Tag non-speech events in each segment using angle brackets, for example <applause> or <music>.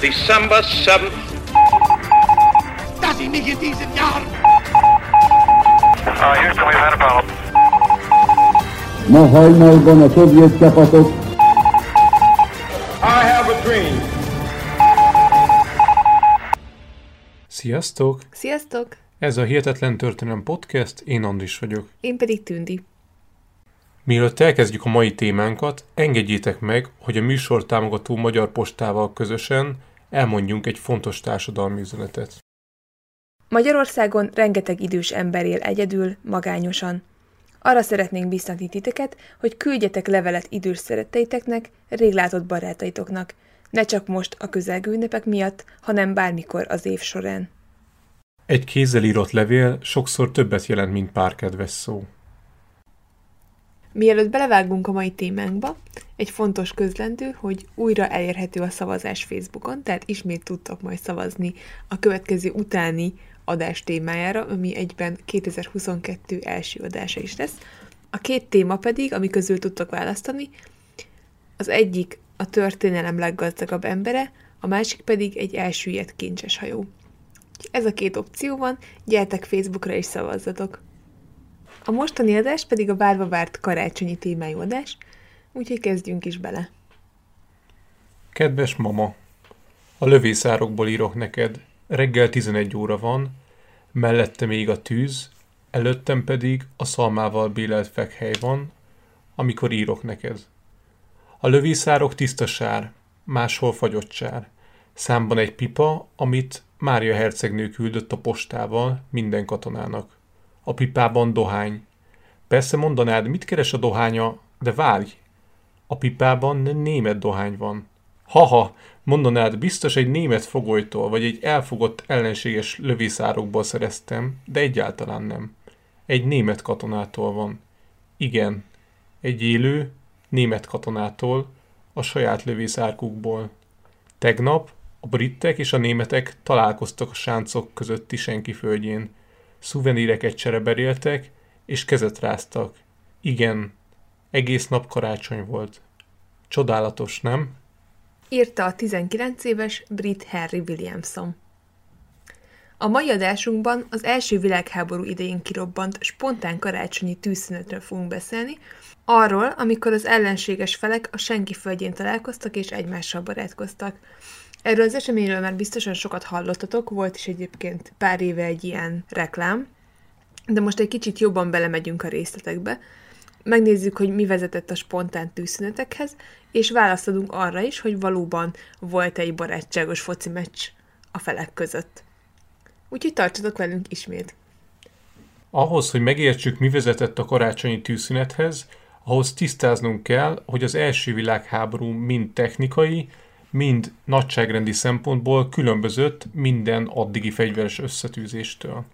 December 7th. Dass ich mich in Uh, Houston, we've had a problem. Ma hajnalban a szovjet csapatok I have a dream. Sziasztok! Sziasztok! Ez a Hihetetlen Történelem Podcast, én Andris vagyok. Én pedig Tündi. Mielőtt elkezdjük a mai témánkat, engedjétek meg, hogy a műsor támogató Magyar Postával közösen elmondjunk egy fontos társadalmi üzenetet. Magyarországon rengeteg idős ember él egyedül, magányosan. Arra szeretnénk biztatni titeket, hogy küldjetek levelet idős szeretteiteknek, réglátott barátaitoknak, ne csak most a közelgő ünnepek miatt, hanem bármikor az év során. Egy kézzel írott levél sokszor többet jelent, mint pár kedves szó. Mielőtt belevágunk a mai témánkba, egy fontos közlendő, hogy újra elérhető a szavazás Facebookon, tehát ismét tudtok majd szavazni a következő utáni adás témájára, ami egyben 2022 első adása is lesz. A két téma pedig, ami közül tudtok választani, az egyik a történelem leggazdagabb embere, a másik pedig egy elsüllyedt kincses hajó. Ez a két opció van, gyertek Facebookra és szavazzatok! A mostani adás pedig a várva várt karácsonyi témájú adás, úgyhogy kezdjünk is bele. Kedves mama, a lövészárokból írok neked. Reggel 11 óra van, mellette még a tűz, előttem pedig a szalmával bélelt fekhely van, amikor írok neked. A lövészárok tiszta sár, máshol fagyott sár. Számban egy pipa, amit Mária hercegnő küldött a postával minden katonának. A pipában dohány. Persze mondanád, mit keres a dohánya, de várj! A pipában német dohány van. Haha, mondanád, biztos egy német fogolytól, vagy egy elfogott ellenséges lövészárokból szereztem, de egyáltalán nem. Egy német katonától van. Igen, egy élő, német katonától, a saját lövészárkukból. Tegnap a britek és a németek találkoztak a sáncok közötti senki földjén. Szuveníreket csereberéltek, és kezet ráztak. Igen, egész nap karácsony volt. Csodálatos, nem? Írta a 19 éves brit Harry Williamson. A mai adásunkban az első világháború idején kirobbant spontán karácsonyi tűzszünetről fogunk beszélni, arról, amikor az ellenséges felek a senki földjén találkoztak és egymással barátkoztak. Erről az eseményről már biztosan sokat hallottatok, volt is egyébként pár éve egy ilyen reklám, de most egy kicsit jobban belemegyünk a részletekbe. Megnézzük, hogy mi vezetett a spontán tűzszünetekhez, és választ adunk arra is, hogy valóban volt egy barátságos foci meccs a felek között. Úgyhogy tartsatok velünk ismét! Ahhoz, hogy megértsük, mi vezetett a karácsonyi tűzszünethez, ahhoz tisztáznunk kell, hogy az első világháború mind technikai, mind nagyságrendi szempontból különbözött minden addigi fegyveres összetűzéstől.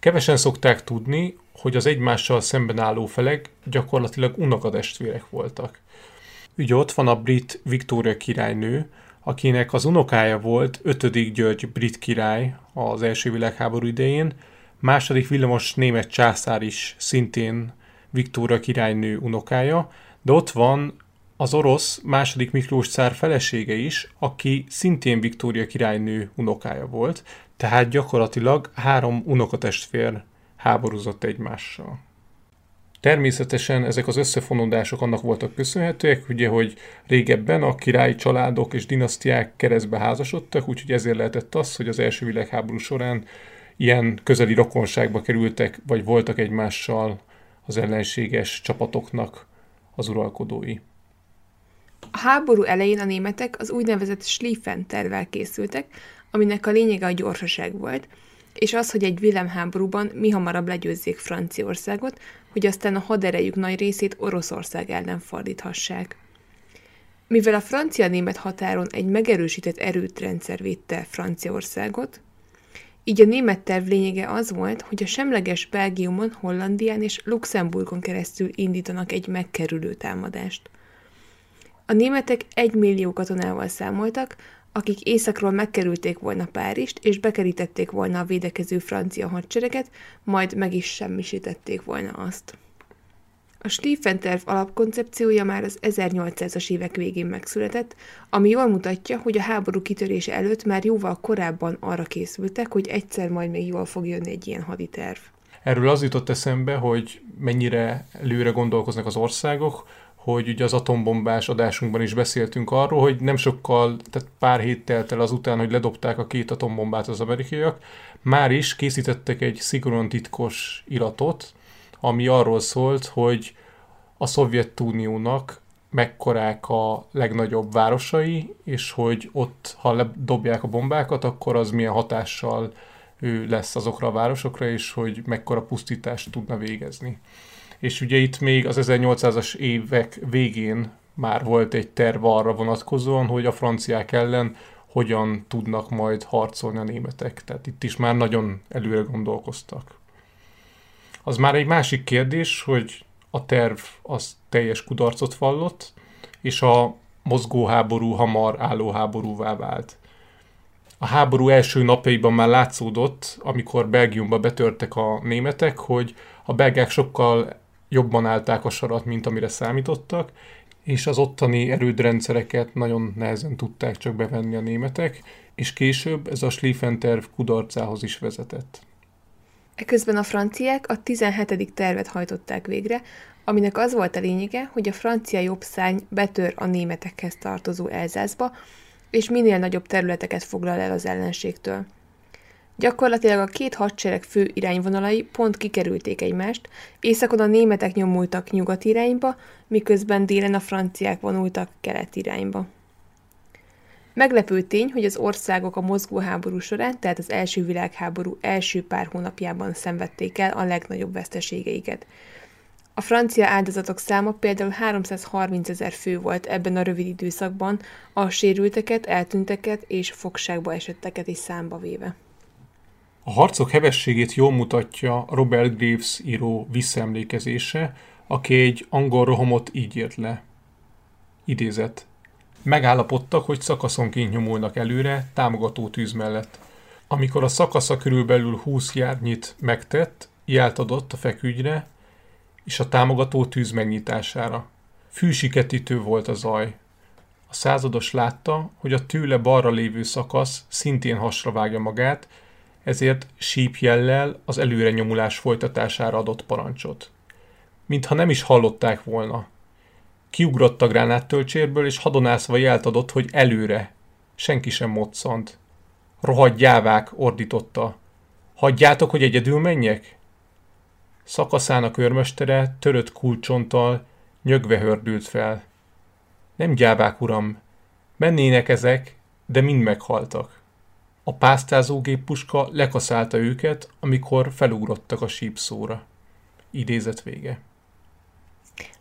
Kevesen szokták tudni, hogy az egymással szemben álló felek gyakorlatilag unokatestvérek voltak. Ugye ott van a brit Viktória királynő, akinek az unokája volt 5. György brit király az első világháború idején, második villamos német császár is szintén Viktória királynő unokája, de ott van az orosz második Miklós cár felesége is, aki szintén Viktória királynő unokája volt, tehát gyakorlatilag három unokatestvér háborúzott egymással. Természetesen ezek az összefonódások annak voltak köszönhetőek, ugye, hogy régebben a királyi családok és dinasztiák keresztbe házasodtak, úgyhogy ezért lehetett az, hogy az első világháború során ilyen közeli rokonságba kerültek, vagy voltak egymással az ellenséges csapatoknak az uralkodói. A háború elején a németek az úgynevezett Schlieffen tervvel készültek, aminek a lényege a gyorsaság volt, és az, hogy egy villámháborúban mi hamarabb legyőzzék Franciaországot, hogy aztán a haderejük nagy részét Oroszország ellen fordíthassák. Mivel a francia-német határon egy megerősített erőtrendszer védte Franciaországot, így a német terv lényege az volt, hogy a semleges Belgiumon, Hollandián és Luxemburgon keresztül indítanak egy megkerülő támadást. A németek egy millió katonával számoltak, akik északról megkerülték volna Párizst, és bekerítették volna a védekező francia hadsereget, majd meg is semmisítették volna azt. A Stieffen-terv alapkoncepciója már az 1800-as évek végén megszületett, ami jól mutatja, hogy a háború kitörése előtt már jóval korábban arra készültek, hogy egyszer majd még jól fog jönni egy ilyen haditerv. Erről az jutott eszembe, hogy mennyire előre gondolkoznak az országok, hogy ugye az atombombás adásunkban is beszéltünk arról, hogy nem sokkal, tehát pár hét telt el azután, hogy ledobták a két atombombát az amerikaiak, már is készítettek egy szigorúan titkos iratot, ami arról szólt, hogy a Szovjetuniónak mekkorák a legnagyobb városai, és hogy ott, ha ledobják a bombákat, akkor az milyen hatással ő lesz azokra a városokra, és hogy mekkora pusztítást tudna végezni. És ugye itt még az 1800-as évek végén már volt egy terv arra vonatkozóan, hogy a franciák ellen hogyan tudnak majd harcolni a németek. Tehát itt is már nagyon előre gondolkoztak. Az már egy másik kérdés, hogy a terv az teljes kudarcot vallott, és a mozgóháború hamar állóháborúvá vált. A háború első napjaiban már látszódott, amikor Belgiumba betörtek a németek, hogy a belgák sokkal jobban állták a sarat, mint amire számítottak, és az ottani erődrendszereket nagyon nehezen tudták csak bevenni a németek, és később ez a Schlieffen-terv kudarcához is vezetett. Eközben a franciák a 17. tervet hajtották végre, aminek az volt a lényege, hogy a francia jobbszárny betör a németekhez tartozó Elzászba, és minél nagyobb területeket foglal el az ellenségtől. Gyakorlatilag a két hadsereg fő irányvonalai pont kikerülték egymást, északon a németek nyomultak nyugat irányba, miközben délen a franciák vonultak kelet irányba. Meglepő tény, hogy az országok a mozgóháború során, tehát az első világháború első pár hónapjában szenvedték el a legnagyobb veszteségeiket. A francia áldozatok száma például 330 ezer fő volt ebben a rövid időszakban, a sérülteket, eltűnteket és fogságba esetteket is számba véve. A harcok hevességét jól mutatja Robert Graves író visszaemlékezése, aki egy angol rohamot így írt le. Idézet. Megállapodtak, hogy szakaszonként nyomulnak előre, támogató tűz mellett. Amikor a szakasza körülbelül 20 járnyit megtett, jelt adott a fekügyre és a támogató tűz megnyitására. Fűsiketítő volt a zaj. A százados látta, hogy a tőle balra lévő szakasz szintén hasra vágja magát, ezért sípjellel az előre nyomulás folytatására adott parancsot. Mintha nem is hallották volna. Kiugrott a gránáttölcsérből, és hadonászva jelt adott, hogy előre. Senki sem moccant. Rohadt gyávák, ordította. Hagyjátok, hogy egyedül menjek? Szakaszának őrmestere törött kulcsonttal nyögve hördült fel. Nem gyávák, uram. Mennének ezek, de mind meghaltak. A pásztázógép puska lekaszálta őket, amikor felugrottak a sípszóra. Idézet vége.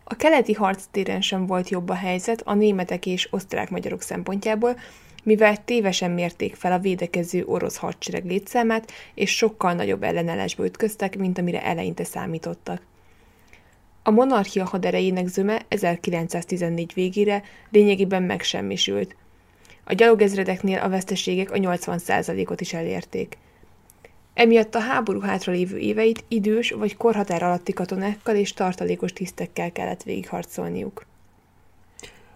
A keleti harctéren sem volt jobb a helyzet a németek és osztrák-magyarok szempontjából, mivel tévesen mérték fel a védekező orosz hadsereg létszámát, és sokkal nagyobb ellenállásba ütköztek, mint amire eleinte számítottak. A monarchia haderejének zöme 1914 végére lényegében megsemmisült. A gyalogezredeknél a veszteségek a 80%-ot is elérték. Emiatt a háború hátralévő éveit idős vagy korhatár alatti katonákkal és tartalékos tisztekkel kellett végigharcolniuk.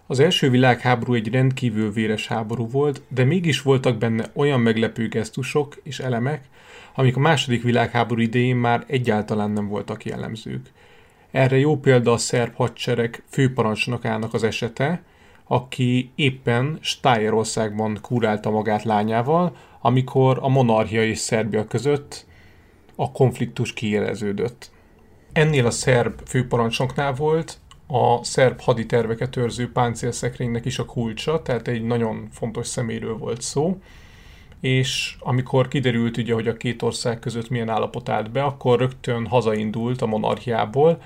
Az első világháború egy rendkívül véres háború volt, de mégis voltak benne olyan meglepő gesztusok és elemek, amik a második világháború idején már egyáltalán nem voltak jellemzők. Erre jó példa a szerb hadsereg főparancsnokának az esete, aki éppen Stájerországban kurálta magát lányával, amikor a monarchia és Szerbia között a konfliktus kiéleződött. Ennél a szerb főparancsnoknál volt a szerb haditerveket őrző páncélszekrénynek is a kulcsa, tehát egy nagyon fontos szeméről volt szó, és amikor kiderült ugye, hogy a két ország között milyen állapot állt be, akkor rögtön hazaindult a monarchiából,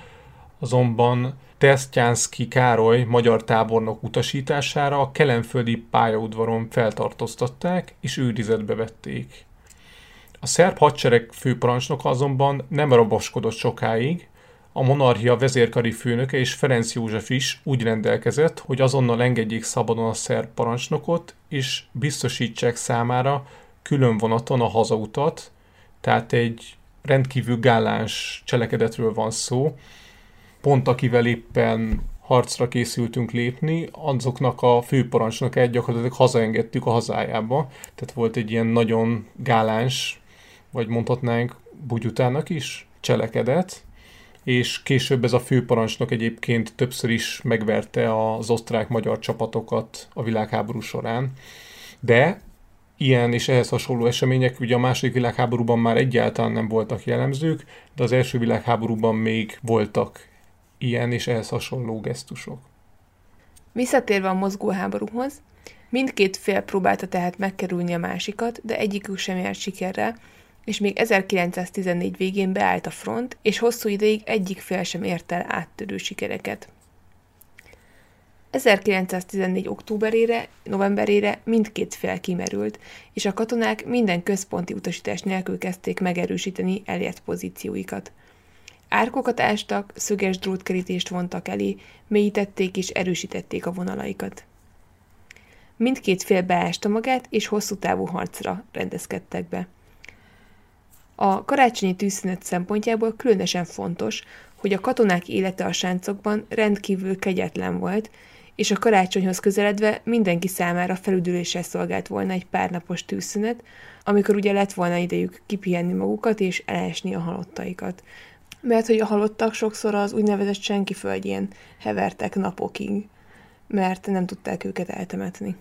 azonban Tesztyánszki Károly magyar tábornok utasítására a kelenföldi pályaudvaron feltartóztatták és őrizetbe vették. A szerb hadsereg főparancsnoka azonban nem raboskodott sokáig, a monarchia vezérkari főnöke és Ferenc József is úgy rendelkezett, hogy azonnal engedjék szabadon a szerb parancsnokot, és biztosítsák számára külön vonaton a hazautat, tehát egy rendkívül gáláns cselekedetről van szó, pont akivel éppen harcra készültünk lépni, azoknak a főparancsnokát gyakorlatilag hazaengedtük a hazájába. Tehát volt egy ilyen nagyon gáláns, vagy mondhatnánk bugyutának is cselekedet, és később ez a főparancsnok egyébként többször is megverte az osztrák-magyar csapatokat a világháború során. De ilyen és ehhez hasonló események ugye a második világháborúban már egyáltalán nem voltak jellemzők, de az első világháborúban még voltak ilyen és ehhez hasonló gesztusok. Visszatérve a mozgóháborúhoz, mindkét fél próbálta tehát megkerülni a másikat, de egyikük sem járt sikerrel, és még 1914 végén beállt a front, és hosszú ideig egyik fél sem ért el áttörő sikereket. 1914. októberére, novemberére mindkét fél kimerült, és a katonák minden központi utasítás nélkül kezdték megerősíteni elért pozícióikat. Árkokat ástak, szöges drótkerítést vontak elé, mélyítették és erősítették a vonalaikat. Mindkét fél beásta magát, és hosszú távú harcra rendezkedtek be. A karácsonyi tűzszünet szempontjából különösen fontos, hogy a katonák élete a sáncokban rendkívül kegyetlen volt, és a karácsonyhoz közeledve mindenki számára felüdüléssel szolgált volna egy párnapos tűzszünet, amikor ugye lett volna idejük kipihenni magukat és elesni a halottaikat. Mert hogy a halottak sokszor az úgynevezett senki földjén hevertek napokig, mert nem tudták őket eltemetni.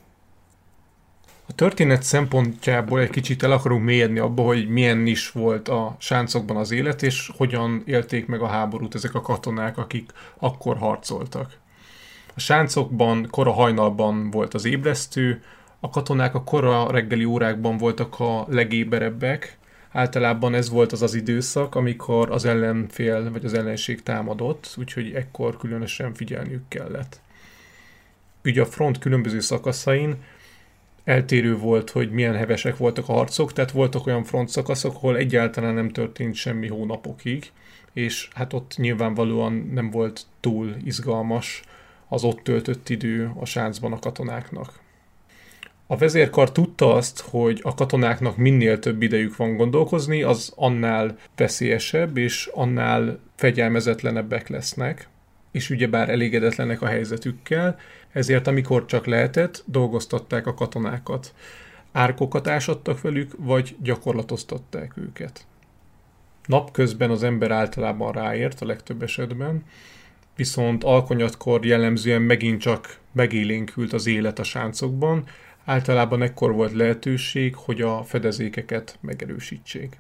A történet szempontjából egy kicsit el akarunk mélyedni abba, hogy milyen is volt a sáncokban az élet, és hogyan élték meg a háborút ezek a katonák, akik akkor harcoltak. A sáncokban kora hajnalban volt az ébresztő, a katonák a kora reggeli órákban voltak a legéberebbek, általában ez volt az az időszak, amikor az ellenfél vagy az ellenség támadott, úgyhogy ekkor különösen figyelniük kellett. Ugye a front különböző szakaszain eltérő volt, hogy milyen hevesek voltak a harcok, tehát voltak olyan front szakaszok, ahol egyáltalán nem történt semmi hónapokig, és hát ott nyilvánvalóan nem volt túl izgalmas az ott töltött idő a sáncban a katonáknak. A vezérkar tudta azt, hogy a katonáknak minél több idejük van gondolkozni, az annál veszélyesebb, és annál fegyelmezetlenebbek lesznek, és ugyebár elégedetlenek a helyzetükkel, ezért amikor csak lehetett, dolgoztatták a katonákat. Árkokat ásattak velük, vagy gyakorlatoztatták őket. Napközben az ember általában ráért a legtöbb esetben, viszont alkonyatkor jellemzően megint csak megélénkült az élet a sáncokban, általában ekkor volt lehetőség, hogy a fedezékeket megerősítsék.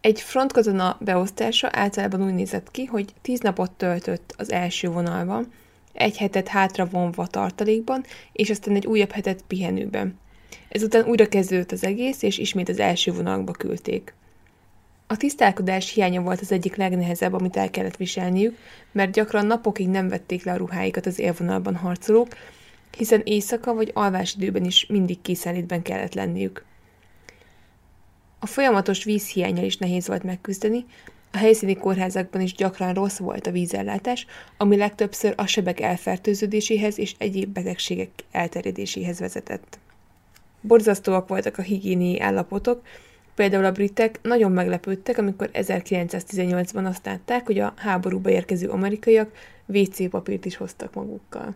Egy frontkatona beosztása általában úgy nézett ki, hogy tíz napot töltött az első vonalban, egy hetet hátra vonva tartalékban, és aztán egy újabb hetet pihenőben. Ezután újra kezdődött az egész, és ismét az első vonalakba küldték. A tisztálkodás hiánya volt az egyik legnehezebb, amit el kellett viselniük, mert gyakran napokig nem vették le a ruháikat az élvonalban harcolók, hiszen éjszaka vagy alvásidőben is mindig készenlétben kellett lenniük. A folyamatos vízhiányjal is nehéz volt megküzdeni, a helyszíni kórházakban is gyakran rossz volt a vízellátás, ami legtöbbször a sebek elfertőződéséhez és egyéb betegségek elterjedéséhez vezetett. Borzasztóak voltak a higiéniai állapotok, például a britek nagyon meglepődtek, amikor 1918-ban azt látták, hogy a háborúba érkező amerikaiak WC papírt is hoztak magukkal.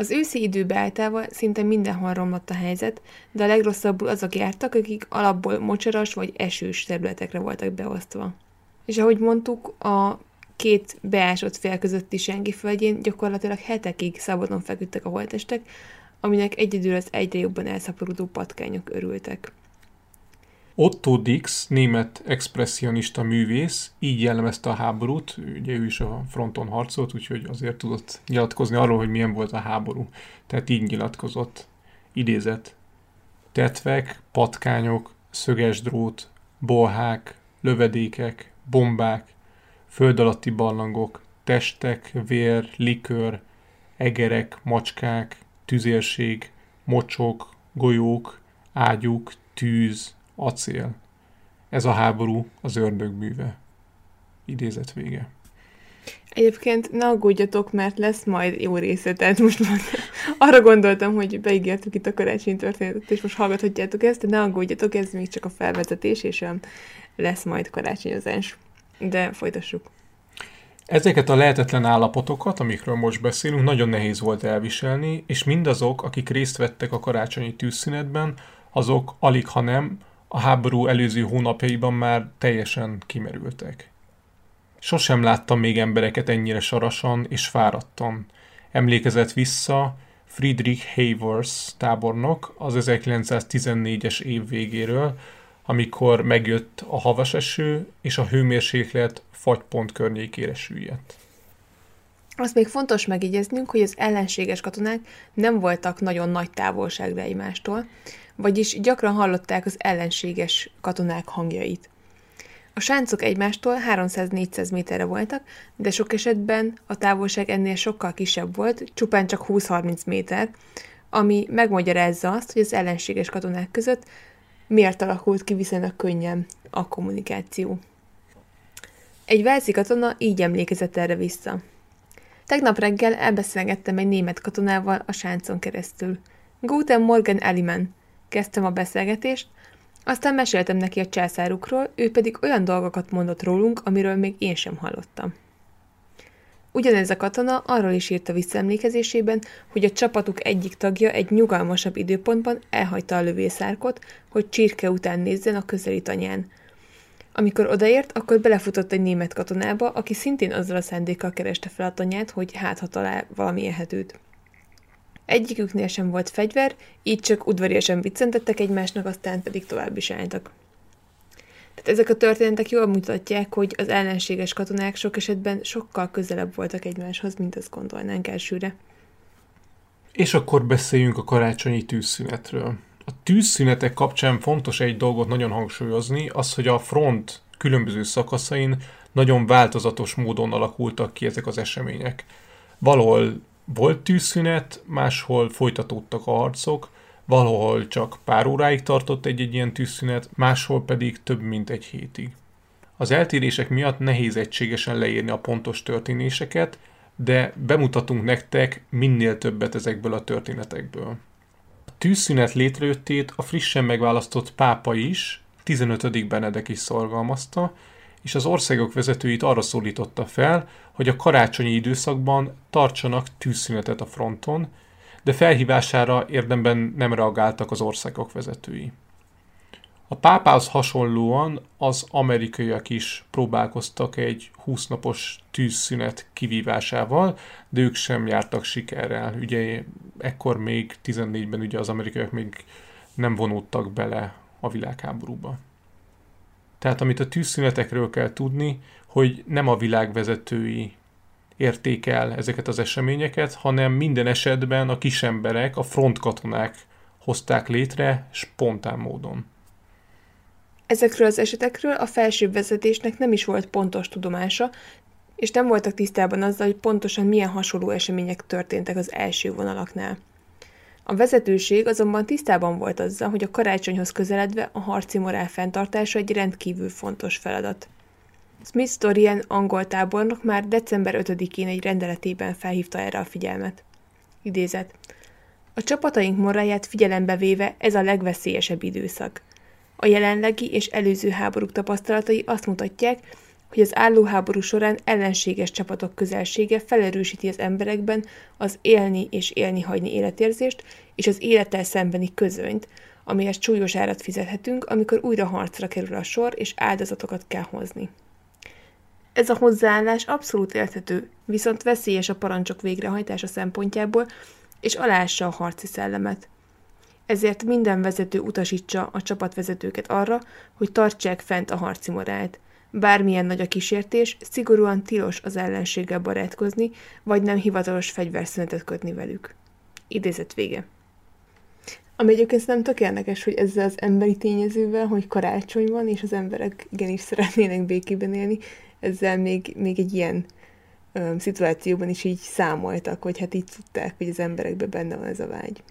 Az őszi idő beállítával szinte mindenhol romlott a helyzet, de a legrosszabbul azok jártak, akik alapból mocsaras vagy esős területekre voltak beosztva. És ahogy mondtuk, a két beásott fél közötti sengi földjén gyakorlatilag hetekig szabadon feküdtek a holtestek, aminek egyedül az egyre jobban elszaporodó patkányok örültek. Otto Dix, német expressionista művész, így jellemezte a háborút, ugye ő is a fronton harcolt, úgyhogy azért tudott nyilatkozni arról, hogy milyen volt a háború. Tehát így nyilatkozott. Idézet. Tetvek, patkányok, szöges drót, bolhák, lövedékek, bombák, föld alatti barlangok, testek, vér, likör, egerek, macskák, tüzérség, mocsok, golyók, ágyúk, tűz, acél. Ez a háború az ördög műve. Idézet vége. Egyébként ne aggódjatok, mert lesz majd jó része, tehát most már arra gondoltam, hogy beígértük itt a karácsonyi történetet, és most hallgathatjátok ezt, de ne aggódjatok, ez még csak a felvezetés, és lesz majd karácsonyozás. De folytassuk. Ezeket a lehetetlen állapotokat, amikről most beszélünk, nagyon nehéz volt elviselni, és mindazok, akik részt vettek a karácsonyi tűzszünetben, azok alig, ha nem, a háború előző hónapjaiban már teljesen kimerültek. Sosem láttam még embereket ennyire sarasan és fáradtan. Emlékezett vissza Friedrich Hayworth tábornok az 1914-es év végéről, amikor megjött a havas eső, és a hőmérséklet fagypont környékére süllyedt. Azt még fontos megjegyeznünk, hogy az ellenséges katonák nem voltak nagyon nagy távolságra egymástól, vagyis gyakran hallották az ellenséges katonák hangjait. A sáncok egymástól 300-400 méterre voltak, de sok esetben a távolság ennél sokkal kisebb volt, csupán csak 20-30 méter, ami megmagyarázza azt, hogy az ellenséges katonák között miért alakult ki viszonylag könnyen a kommunikáció. Egy velszi katona így emlékezett erre vissza. Tegnap reggel elbeszélgettem egy német katonával a sáncon keresztül. Guten Morgen, Eliman, kezdtem a beszélgetést, aztán meséltem neki a császárukról, ő pedig olyan dolgokat mondott rólunk, amiről még én sem hallottam. Ugyanez a katona arról is írta visszaemlékezésében, hogy a csapatuk egyik tagja egy nyugalmasabb időpontban elhagyta a lövészárkot, hogy csirke után nézzen a közeli tanyán. Amikor odaért, akkor belefutott egy német katonába, aki szintén azzal a szándékkal kereste fel a tanyát, hogy hát ha talál valami ehetőt. Egyiküknél sem volt fegyver, így csak udvariasan viccentettek egymásnak, aztán pedig tovább is álltak. Tehát ezek a történetek jól mutatják, hogy az ellenséges katonák sok esetben sokkal közelebb voltak egymáshoz, mint azt gondolnánk elsőre. És akkor beszéljünk a karácsonyi tűzszünetről. A tűzszünetek kapcsán fontos egy dolgot nagyon hangsúlyozni, az, hogy a front különböző szakaszain nagyon változatos módon alakultak ki ezek az események. Valahol volt tűzszünet, máshol folytatódtak a harcok, valahol csak pár óráig tartott egy-egy ilyen tűzszünet, máshol pedig több mint egy hétig. Az eltérések miatt nehéz egységesen leírni a pontos történéseket, de bemutatunk nektek minél többet ezekből a történetekből. A tűzszünet létrejöttét a frissen megválasztott pápa is, 15. Benedek is szorgalmazta, és az országok vezetőit arra szólította fel, hogy a karácsonyi időszakban tartsanak tűzszünetet a fronton, de felhívására érdemben nem reagáltak az országok vezetői. A pápához hasonlóan az amerikaiak is próbálkoztak egy 20 napos tűzszünet kivívásával, de ők sem jártak sikerrel. Ugye ekkor még 14-ben ugye az amerikaiak még nem vonódtak bele a világháborúba. Tehát amit a tűzszünetekről kell tudni, hogy nem a világ vezetői értékel ezeket az eseményeket, hanem minden esetben a kisemberek, a frontkatonák hozták létre spontán módon. Ezekről az esetekről a felsőbb vezetésnek nem is volt pontos tudomása, és nem voltak tisztában azzal, hogy pontosan milyen hasonló események történtek az első vonalaknál. A vezetőség azonban tisztában volt azzal, hogy a karácsonyhoz közeledve a harci morál fenntartása egy rendkívül fontos feladat. Smith Dorian angol tábornok már december 5-én egy rendeletében felhívta erre a figyelmet. Idézet. A csapataink moráját figyelembe véve ez a legveszélyesebb időszak. A jelenlegi és előző háborúk tapasztalatai azt mutatják, hogy az állóháború során ellenséges csapatok közelsége felerősíti az emberekben az élni és élni hagyni életérzést és az élettel szembeni közönyt, amihez súlyos árat fizethetünk, amikor újra harcra kerül a sor, és áldozatokat kell hozni. Ez a hozzáállás abszolút érthető, viszont veszélyes a parancsok végrehajtása szempontjából, és alássa a harci szellemet. Ezért minden vezető utasítsa a csapatvezetőket arra, hogy tartsák fent a harci morált. Bármilyen nagy a kísértés, szigorúan tilos az ellenséggel barátkozni, vagy nem hivatalos fegyverszünetet kötni velük. Idézet vége. Ami egyébként nem tök érdekes, hogy ezzel az emberi tényezővel, hogy karácsony van, és az emberek igenis szeretnének békében élni, ezzel még, még egy ilyen ö, szituációban is így számoltak, hogy hát így tudták, hogy az emberekben benne van ez a vágy.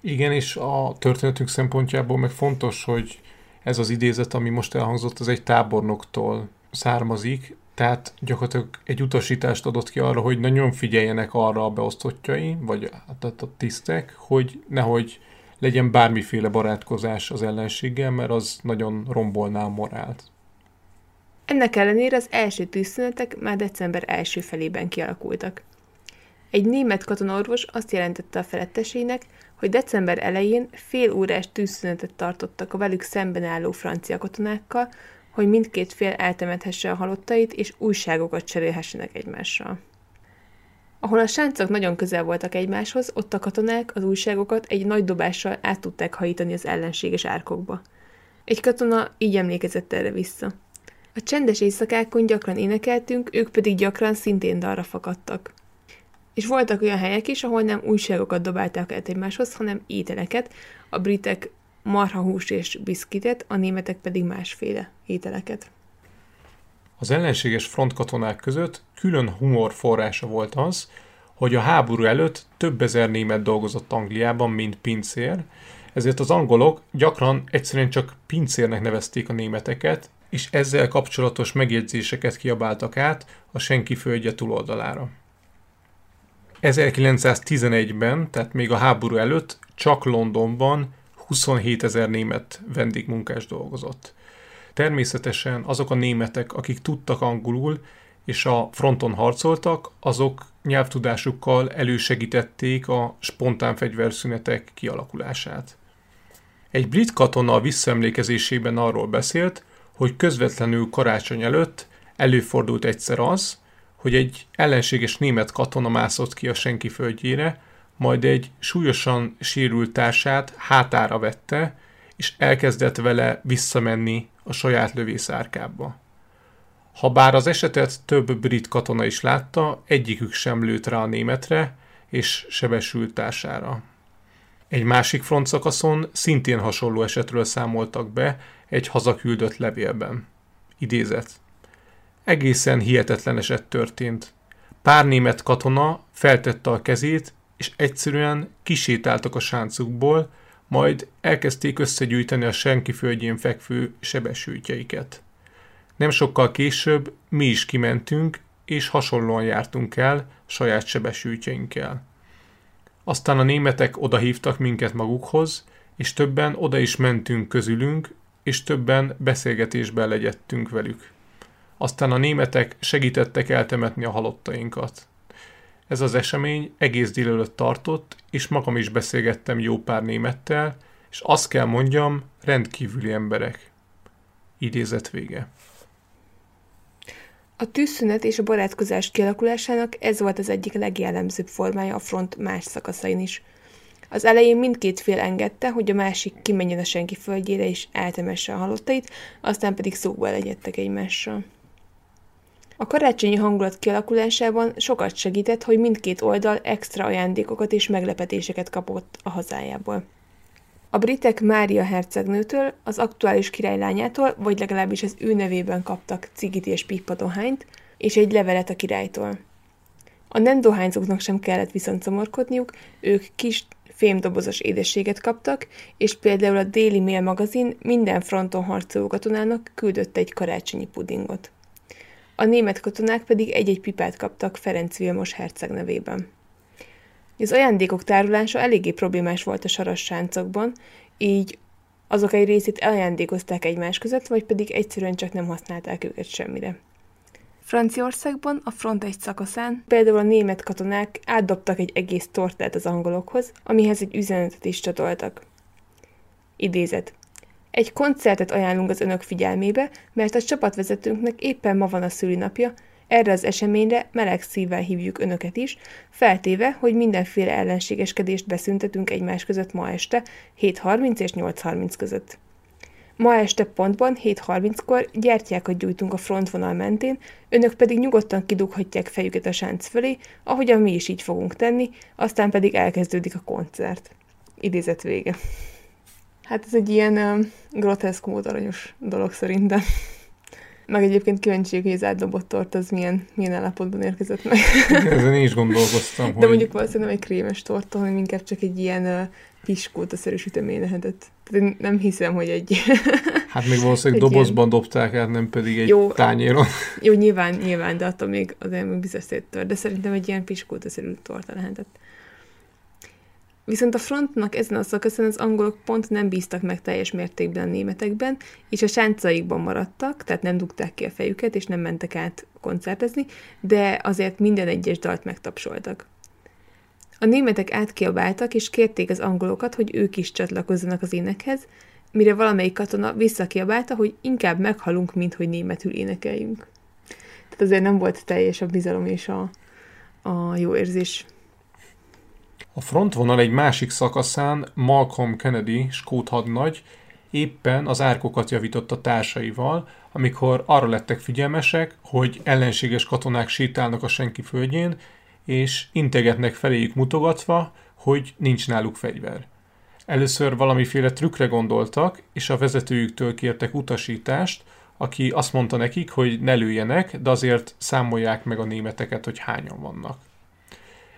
Igen, és a történetünk szempontjából meg fontos, hogy ez az idézet, ami most elhangzott, az egy tábornoktól származik, tehát gyakorlatilag egy utasítást adott ki arra, hogy nagyon figyeljenek arra a beosztottjai, vagy tehát a tisztek, hogy nehogy legyen bármiféle barátkozás az ellenséggel, mert az nagyon rombolná a morált. Ennek ellenére az első tűzszünetek már december első felében kialakultak. Egy német katonaorvos azt jelentette a felettesének, hogy december elején fél órás tűzszünetet tartottak a velük szemben álló francia katonákkal, hogy mindkét fél eltemethesse a halottait, és újságokat cserélhessenek egymással. Ahol a sáncok nagyon közel voltak egymáshoz, ott a katonák az újságokat egy nagy dobással át tudták hajítani az ellenséges árkokba. Egy katona így emlékezett erre vissza. A csendes éjszakákon gyakran énekeltünk, ők pedig gyakran szintén dalra fakadtak. És voltak olyan helyek is, ahol nem újságokat dobálták el egymáshoz, hanem ételeket. A britek marhahús és biszkitet, a németek pedig másféle ételeket. Az ellenséges frontkatonák között külön humor forrása volt az, hogy a háború előtt több ezer német dolgozott Angliában, mint pincér, ezért az angolok gyakran egyszerűen csak pincérnek nevezték a németeket, és ezzel kapcsolatos megjegyzéseket kiabáltak át a senki földje túloldalára. 1911-ben, tehát még a háború előtt, csak Londonban 27 ezer német vendégmunkás dolgozott. Természetesen azok a németek, akik tudtak angolul, és a fronton harcoltak, azok nyelvtudásukkal elősegítették a spontán fegyverszünetek kialakulását. Egy brit katona a visszaemlékezésében arról beszélt, hogy közvetlenül karácsony előtt előfordult egyszer az, hogy egy ellenséges német katona mászott ki a senki földjére, majd egy súlyosan sérült társát hátára vette, és elkezdett vele visszamenni a saját lövészárkába. Habár az esetet több brit katona is látta, egyikük sem lőtt rá a németre és sebesült társára. Egy másik frontszakaszon szintén hasonló esetről számoltak be egy hazaküldött levélben. Idézet. Egészen hihetetlen eset történt. Pár német katona feltette a kezét, és egyszerűen kisétáltak a sáncukból, majd elkezdték összegyűjteni a senki földjén fekvő sebesültjeiket. Nem sokkal később mi is kimentünk, és hasonlóan jártunk el saját sebesültjeinkkel. Aztán a németek odahívtak minket magukhoz, és többen oda is mentünk közülünk, és többen beszélgetésbe legyettünk velük. Aztán a németek segítettek eltemetni a halottainkat. Ez az esemény egész délelőtt tartott, és magam is beszélgettem jó pár némettel, és azt kell mondjam, rendkívüli emberek. Idézet vége. A tűzszünet és a barátkozás kialakulásának ez volt az egyik legjellemzőbb formája a front más szakaszain is. Az elején mindkét fél engedte, hogy a másik kimenjen a senki földjére és eltemesse a halottait, aztán pedig szóba legyettek egymással. A karácsonyi hangulat kialakulásában sokat segített, hogy mindkét oldal extra ajándékokat és meglepetéseket kapott a hazájából. A britek Mária hercegnőtől, az aktuális királylányától, vagy legalábbis az ő nevében kaptak cigit és pippadohányt, és egy levelet a királytól. A nem dohányzóknak sem kellett viszont szomorkodniuk, ők kis fémdobozos édességet kaptak, és például a Daily Mail magazin minden fronton harcoló katonának küldött egy karácsonyi pudingot a német katonák pedig egy-egy pipát kaptak Ferenc Vilmos herceg nevében. Az ajándékok tárolása eléggé problémás volt a saras sáncokban, így azok egy részét elajándékozták egymás között, vagy pedig egyszerűen csak nem használták őket semmire. Franciaországban a front egy szakaszán például a német katonák átdobtak egy egész tortát az angolokhoz, amihez egy üzenetet is csatoltak. Idézet. Egy koncertet ajánlunk az önök figyelmébe, mert a csapatvezetőnknek éppen ma van a szülinapja, erre az eseményre meleg szívvel hívjuk önöket is, feltéve, hogy mindenféle ellenségeskedést beszüntetünk egymás között ma este, 7.30 és 8.30 között. Ma este pontban 7.30-kor gyertyákat gyújtunk a frontvonal mentén, önök pedig nyugodtan kidughatják fejüket a sánc fölé, ahogyan mi is így fogunk tenni, aztán pedig elkezdődik a koncert. Idézet vége. Hát ez egy ilyen uh, groteszk mód aranyos dolog szerintem. Meg egyébként kíváncsi hogy az átdobott tort az milyen, milyen állapotban érkezett meg. <laughs> Ezen én is gondolkoztam. De hogy... mondjuk valószínűleg nem egy krémes torta, hanem inkább csak egy ilyen uh, piskóta-szerű sütemény lehetett. Tehát én nem hiszem, hogy egy... <laughs> Hát még valószínűleg <laughs> dobozban ilyen... dobták át, nem pedig egy jó, tányéron. Jó, nyilván, nyilván, de attól még az még biztos széttör. De szerintem egy ilyen piskóta-szerű torta lehetett. Viszont a frontnak ezen a szakaszon az angolok pont nem bíztak meg teljes mértékben a németekben, és a sáncaikban maradtak, tehát nem dugták ki a fejüket, és nem mentek át koncertezni, de azért minden egyes dalt megtapsoltak. A németek átkiabáltak, és kérték az angolokat, hogy ők is csatlakozzanak az énekhez, mire valamelyik katona visszakiabálta, hogy inkább meghalunk, mint hogy németül énekeljünk. Tehát azért nem volt teljes a bizalom és a, a jó érzés. A frontvonal egy másik szakaszán Malcolm Kennedy, skót hadnagy, éppen az árkokat javította társaival, amikor arra lettek figyelmesek, hogy ellenséges katonák sétálnak a senki földjén, és integetnek feléjük mutogatva, hogy nincs náluk fegyver. Először valamiféle trükkre gondoltak, és a vezetőjüktől kértek utasítást, aki azt mondta nekik, hogy ne lőjenek, de azért számolják meg a németeket, hogy hányan vannak.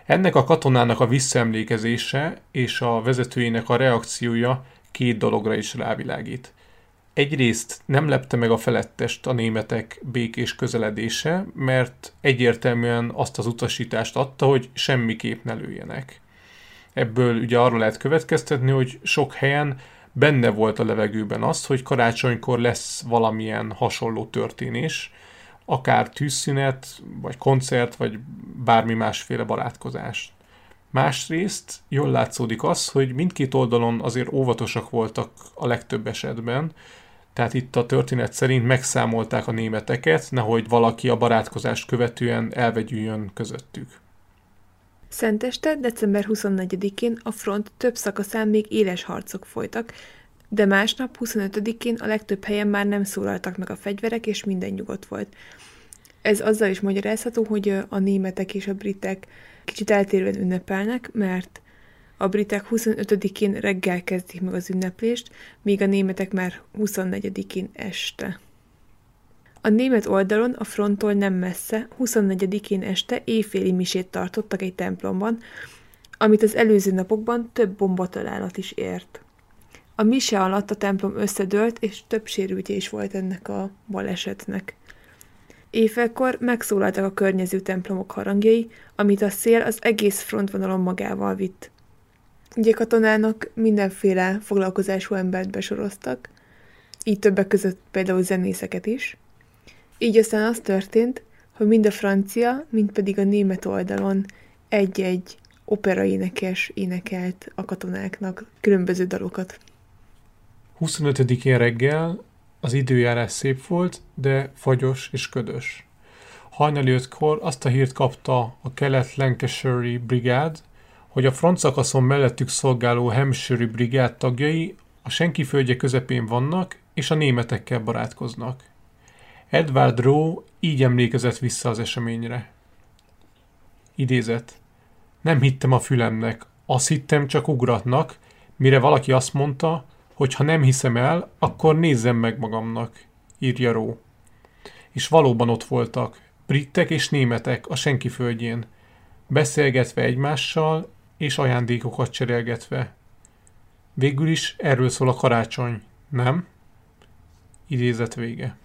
Ennek a katonának a visszaemlékezése és a vezetőjének a reakciója két dologra is rávilágít. Egyrészt nem lepte meg a felettest a németek békés közeledése, mert egyértelműen azt az utasítást adta, hogy semmiképp ne lőjenek. Ebből ugye arra lehet következtetni, hogy sok helyen benne volt a levegőben az, hogy karácsonykor lesz valamilyen hasonló történés, akár tűzszünet, vagy koncert, vagy bármi másféle barátkozás. Másrészt jól látszódik az, hogy mindkét oldalon azért óvatosak voltak a legtöbb esetben, tehát itt a történet szerint megszámolták a németeket, nehogy valaki a barátkozást követően elvegyüljön közöttük. Szenteste, december 24-én a front több szakaszán még éles harcok folytak, de másnap, 25-én a legtöbb helyen már nem szólaltak meg a fegyverek, és minden nyugodt volt. Ez azzal is magyarázható, hogy a németek és a britek kicsit eltérően ünnepelnek, mert a britek 25-én reggel kezdik meg az ünneplést, míg a németek már 24-én este. A német oldalon, a fronttól nem messze, 24-én este éjféli misét tartottak egy templomban, amit az előző napokban több bombatalálat is ért. A mise alatt a templom összedőlt, és több sérültje is volt ennek a balesetnek. Éjfélkor megszólaltak a környező templomok harangjai, amit a szél az egész frontvonalon magával vitt. Ugye katonának mindenféle foglalkozású embert besoroztak, így többek között például zenészeket is. Így aztán az történt, hogy mind a francia, mind pedig a német oldalon egy-egy operaénekes énekelt a katonáknak különböző dalokat. 25-én reggel az időjárás szép volt, de fagyos és ködös. Hajnali ötkor azt a hírt kapta a kelet Lancashire brigád, hogy a front szakaszon mellettük szolgáló Hampshire brigád tagjai a senki földje közepén vannak, és a németekkel barátkoznak. Edward Rowe így emlékezett vissza az eseményre. Idézet. Nem hittem a fülemnek, azt hittem csak ugratnak, mire valaki azt mondta, hogy ha nem hiszem el, akkor nézzem meg magamnak, írja Ró. És valóban ott voltak, britek és németek a senki földjén, beszélgetve egymással és ajándékokat cserélgetve. Végül is erről szól a karácsony, nem? Idézet vége.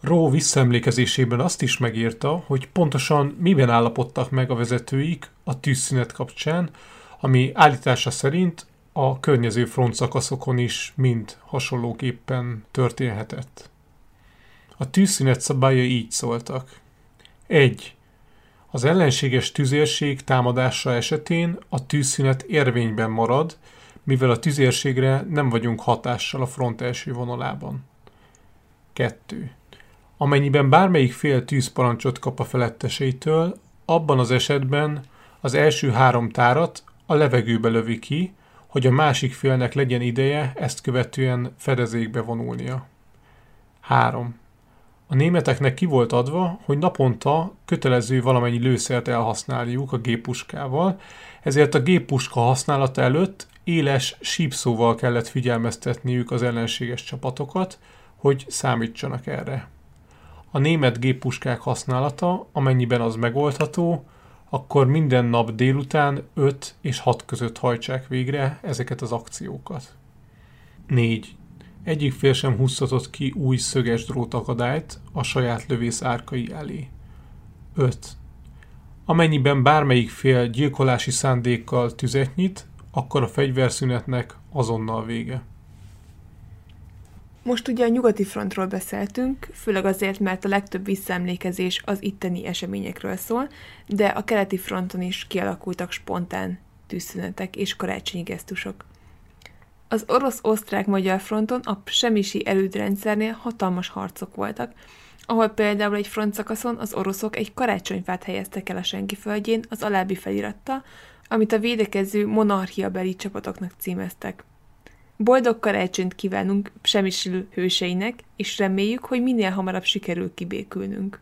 Ró visszaemlékezésében azt is megírta, hogy pontosan miben állapodtak meg a vezetőik a tűzszünet kapcsán, ami állítása szerint a környező frontszakaszokon is mind hasonlóképpen történhetett. A tűzszünet szabályai így szóltak. 1. Az ellenséges tüzérség támadása esetén a tűzszünet érvényben marad, mivel a tüzérségre nem vagyunk hatással a front első vonalában. 2. Amennyiben bármelyik fél tűzparancsot kap a feletteseitől, abban az esetben az első három tárat a levegőbe lövi ki, hogy a másik félnek legyen ideje ezt követően fedezékbe vonulnia. 3. A németeknek ki volt adva, hogy naponta kötelező valamennyi lőszert elhasználniuk a géppuskával, ezért a géppuska használata előtt éles sípszóval kellett figyelmeztetniük az ellenséges csapatokat, hogy számítsanak erre. A német géppuskák használata, amennyiben az megoldható, akkor minden nap délután 5 és 6 között hajtsák végre ezeket az akciókat. 4. Egyik fél sem húzhatott ki új szöges drótakadályt a saját lövész árkai elé. 5. Amennyiben bármelyik fél gyilkolási szándékkal tüzet nyit, akkor a fegyverszünetnek azonnal vége. Most ugye a nyugati frontról beszéltünk, főleg azért, mert a legtöbb visszaemlékezés az itteni eseményekről szól, de a keleti fronton is kialakultak spontán tűzszünetek és karácsonyi gesztusok. Az orosz-osztrák-magyar fronton a semisi elődrendszernél hatalmas harcok voltak, ahol például egy front szakaszon az oroszok egy karácsonyfát helyeztek el a senki földjén az alábbi felirattal, amit a védekező monarchiabeli csapatoknak címeztek. Boldog karácsonyt kívánunk semmisülő hőseinek, és reméljük, hogy minél hamarabb sikerül kibékülnünk.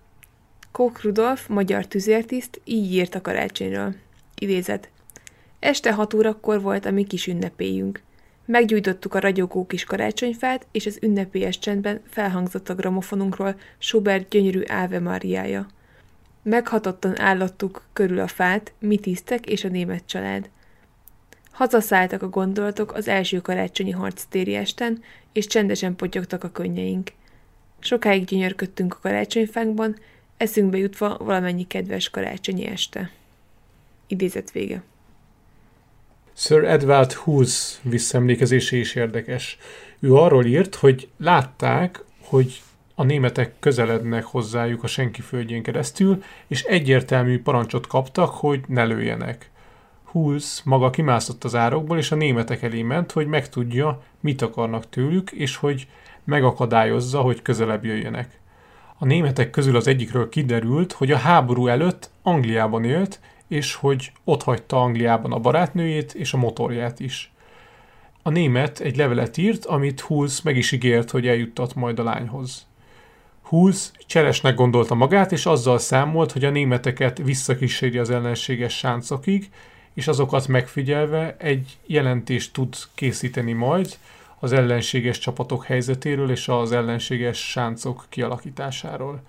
Kók Rudolf, magyar tüzértiszt, így írt a karácsonyról. Idézet. Este hat órakor volt a mi kis ünnepélyünk. Meggyújtottuk a ragyogó kis karácsonyfát, és az ünnepélyes csendben felhangzott a gramofonunkról Schubert gyönyörű Áve Mariája. Meghatottan állattuk körül a fát, mi tisztek és a német család. Hazaszálltak a gondolatok az első karácsonyi harctéri esten, és csendesen potyogtak a könnyeink. Sokáig gyönyörködtünk a karácsonyfánkban, eszünkbe jutva valamennyi kedves karácsonyi este. Idézet vége. Sir Edward Hughes visszaemlékezése is érdekes. Ő arról írt, hogy látták, hogy a németek közelednek hozzájuk a senki földjén keresztül, és egyértelmű parancsot kaptak, hogy ne lőjenek. Hughes maga kimászott az árokból, és a németek elé ment, hogy megtudja, mit akarnak tőlük, és hogy megakadályozza, hogy közelebb jöjjenek. A németek közül az egyikről kiderült, hogy a háború előtt Angliában élt, és hogy ott hagyta Angliában a barátnőjét és a motorját is. A német egy levelet írt, amit Hulsz meg is ígért, hogy eljuttat majd a lányhoz. Hulsz cselesnek gondolta magát, és azzal számolt, hogy a németeket visszakíséri az ellenséges sáncokig, és azokat megfigyelve egy jelentést tud készíteni majd az ellenséges csapatok helyzetéről és az ellenséges sáncok kialakításáról.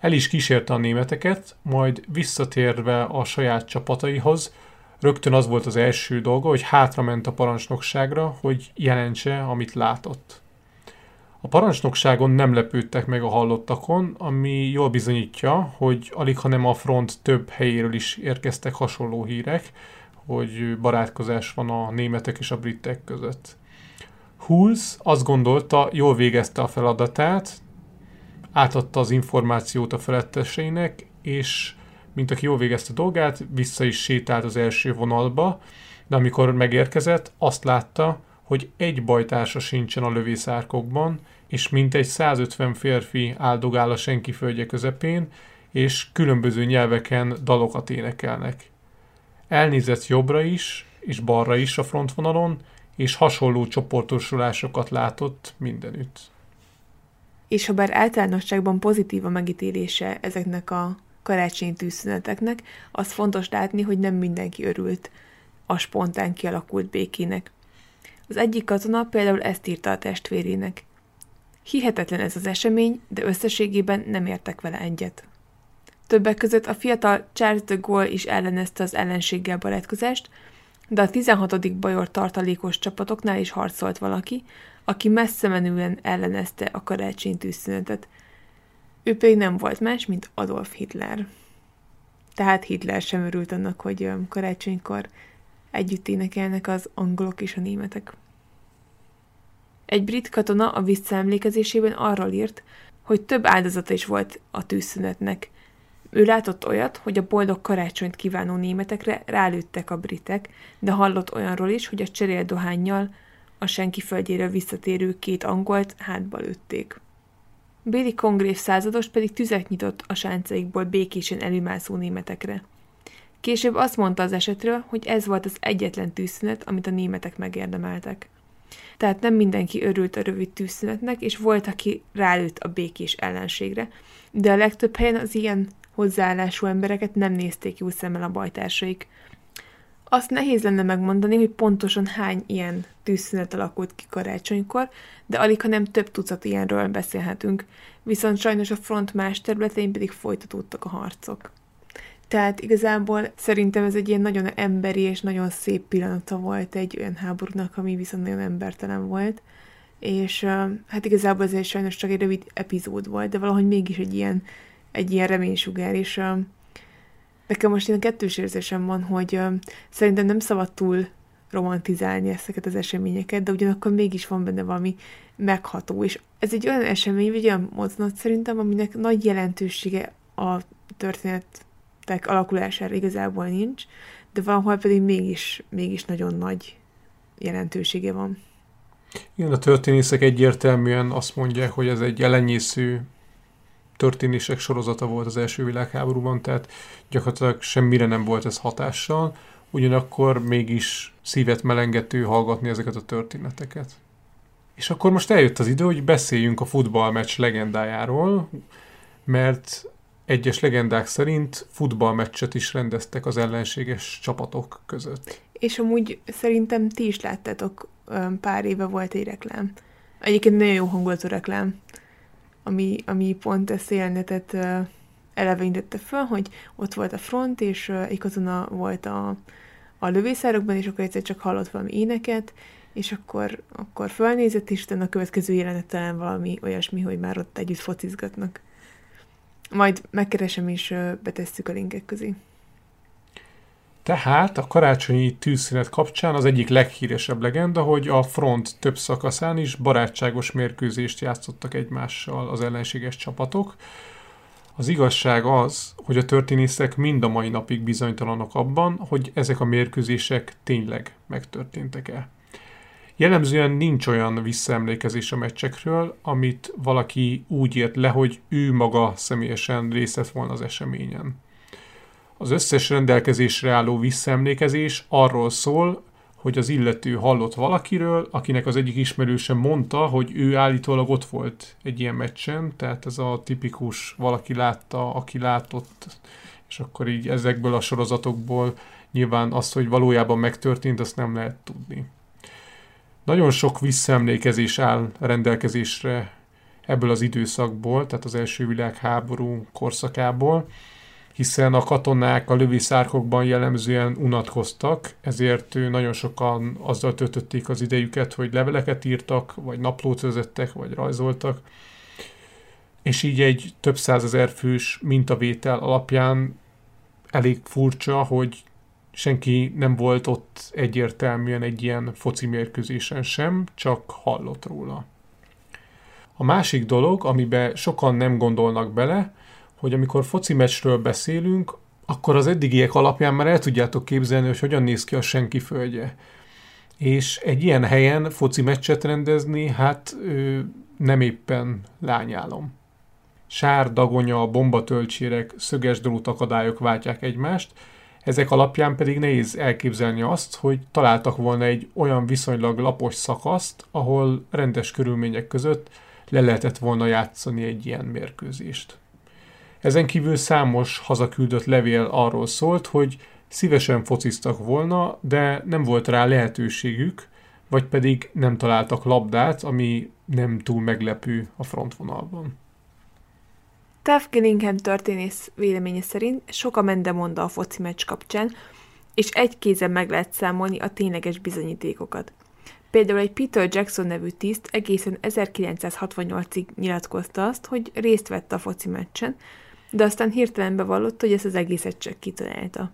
El is kísérte a németeket, majd visszatérve a saját csapataihoz, rögtön az volt az első dolga, hogy hátrament a parancsnokságra, hogy jelentse, amit látott. A parancsnokságon nem lepődtek meg a hallottakon, ami jól bizonyítja, hogy alig hanem a front több helyéről is érkeztek hasonló hírek, hogy barátkozás van a németek és a britek között. Hulsz azt gondolta, jól végezte a feladatát, átadta az információt a feletteseinek, és mint aki jól végezte a dolgát, vissza is sétált az első vonalba, de amikor megérkezett, azt látta, hogy egy bajtársa sincsen a lövészárkokban, és mintegy 150 férfi áldogál a senki földje közepén, és különböző nyelveken dalokat énekelnek. Elnézett jobbra is, és balra is a frontvonalon, és hasonló csoportosulásokat látott mindenütt és ha bár általánosságban pozitív a megítélése ezeknek a karácsonyi tűzszüneteknek, az fontos látni, hogy nem mindenki örült a spontán kialakult békének. Az egyik katona például ezt írta a testvérének. Hihetetlen ez az esemény, de összességében nem értek vele egyet. Többek között a fiatal Charles de Gaulle is ellenezte az ellenséggel barátkozást, de a 16. bajor tartalékos csapatoknál is harcolt valaki, aki messze menően ellenezte a karácsony tűzszünetet. Ő pedig nem volt más, mint Adolf Hitler. Tehát Hitler sem örült annak, hogy karácsonykor együtt énekelnek az angolok és a németek. Egy brit katona a visszaemlékezésében arról írt, hogy több áldozata is volt a tűzszünetnek. Ő látott olyat, hogy a boldog karácsonyt kívánó németekre rálőttek a britek, de hallott olyanról is, hogy a cseréldohányjal a senki földjéről visszatérő két angolt hátba lőtték. Béli kongrév százados pedig tüzet nyitott a sáncaikból békésen előmászó németekre. Később azt mondta az esetről, hogy ez volt az egyetlen tűzszünet, amit a németek megérdemeltek. Tehát nem mindenki örült a rövid tűzszünetnek, és volt, aki rálőtt a békés ellenségre, de a legtöbb helyen az ilyen hozzáállású embereket nem nézték jó szemmel a bajtársaik, azt nehéz lenne megmondani, hogy pontosan hány ilyen tűzszünet alakult ki karácsonykor, de alig, ha nem több tucat ilyenről beszélhetünk, viszont sajnos a front más területein pedig folytatódtak a harcok. Tehát igazából szerintem ez egy ilyen nagyon emberi és nagyon szép pillanata volt egy olyan háborúnak, ami viszont nagyon embertelen volt. És hát igazából ez egy sajnos csak egy rövid epizód volt, de valahogy mégis egy ilyen, egy ilyen reménysugár, és Nekem most ilyen kettős érzésem van, hogy szerintem nem szabad túl romantizálni ezeket az eseményeket, de ugyanakkor mégis van benne valami megható, és ez egy olyan esemény, vagy olyan mozzanat szerintem, aminek nagy jelentősége a történetek alakulására igazából nincs, de valahol pedig mégis, mégis nagyon nagy jelentősége van. Igen, a történészek egyértelműen azt mondják, hogy ez egy elenyésző történések sorozata volt az első világháborúban, tehát gyakorlatilag semmire nem volt ez hatással, ugyanakkor mégis szívet melengető hallgatni ezeket a történeteket. És akkor most eljött az idő, hogy beszéljünk a futballmeccs legendájáról, mert egyes legendák szerint futballmeccset is rendeztek az ellenséges csapatok között. És amúgy szerintem ti is láttátok, pár éve volt egy reklám. Egyébként nagyon jó hangulatú reklám, ami, ami pont ezt a jelenetet elevenítette föl, hogy ott volt a front, és egy katona volt a, a lövészárokban, és akkor egyszer csak hallott valami éneket, és akkor, akkor fölnézett, és a következő jelenetelen valami olyasmi, hogy már ott együtt focizgatnak. Majd megkeresem, és betesszük a linkek közé. Tehát a karácsonyi tűzszünet kapcsán az egyik leghíresebb legenda, hogy a front több szakaszán is barátságos mérkőzést játszottak egymással az ellenséges csapatok. Az igazság az, hogy a történészek mind a mai napig bizonytalanok abban, hogy ezek a mérkőzések tényleg megtörténtek-e. Jellemzően nincs olyan visszaemlékezés a meccsekről, amit valaki úgy ért le, hogy ő maga személyesen részt vett volna az eseményen. Az összes rendelkezésre álló visszaemlékezés arról szól, hogy az illető hallott valakiről, akinek az egyik ismerőse mondta, hogy ő állítólag ott volt egy ilyen meccsen, tehát ez a tipikus valaki látta, aki látott, és akkor így ezekből a sorozatokból nyilván azt, hogy valójában megtörtént, azt nem lehet tudni. Nagyon sok visszaemlékezés áll rendelkezésre ebből az időszakból, tehát az első világháború korszakából, hiszen a katonák a lövészárkokban jellemzően unatkoztak, ezért nagyon sokan azzal töltötték az idejüket, hogy leveleket írtak, vagy naplót vezettek, vagy rajzoltak, és így egy több százezer fős mintavétel alapján elég furcsa, hogy senki nem volt ott egyértelműen egy ilyen foci mérkőzésen sem, csak hallott róla. A másik dolog, amiben sokan nem gondolnak bele, hogy amikor foci meccsről beszélünk, akkor az eddigiek alapján már el tudjátok képzelni, hogy hogyan néz ki a senki földje. És egy ilyen helyen foci meccset rendezni, hát ö, nem éppen lányálom. Sár, dagonya, bombatölcsérek, szöges drót akadályok váltják egymást, ezek alapján pedig nehéz elképzelni azt, hogy találtak volna egy olyan viszonylag lapos szakaszt, ahol rendes körülmények között le lehetett volna játszani egy ilyen mérkőzést. Ezen kívül számos hazaküldött levél arról szólt, hogy szívesen fociztak volna, de nem volt rá lehetőségük, vagy pedig nem találtak labdát, ami nem túl meglepő a frontvonalban. Tav Gillingham történész véleménye szerint sok a mendemonda a foci meccs kapcsán, és egy kézen meg lehet számolni a tényleges bizonyítékokat. Például egy Peter Jackson nevű tiszt egészen 1968-ig nyilatkozta azt, hogy részt vett a foci meccsen, de aztán hirtelen bevallotta, hogy ezt az egészet csak kitalálta.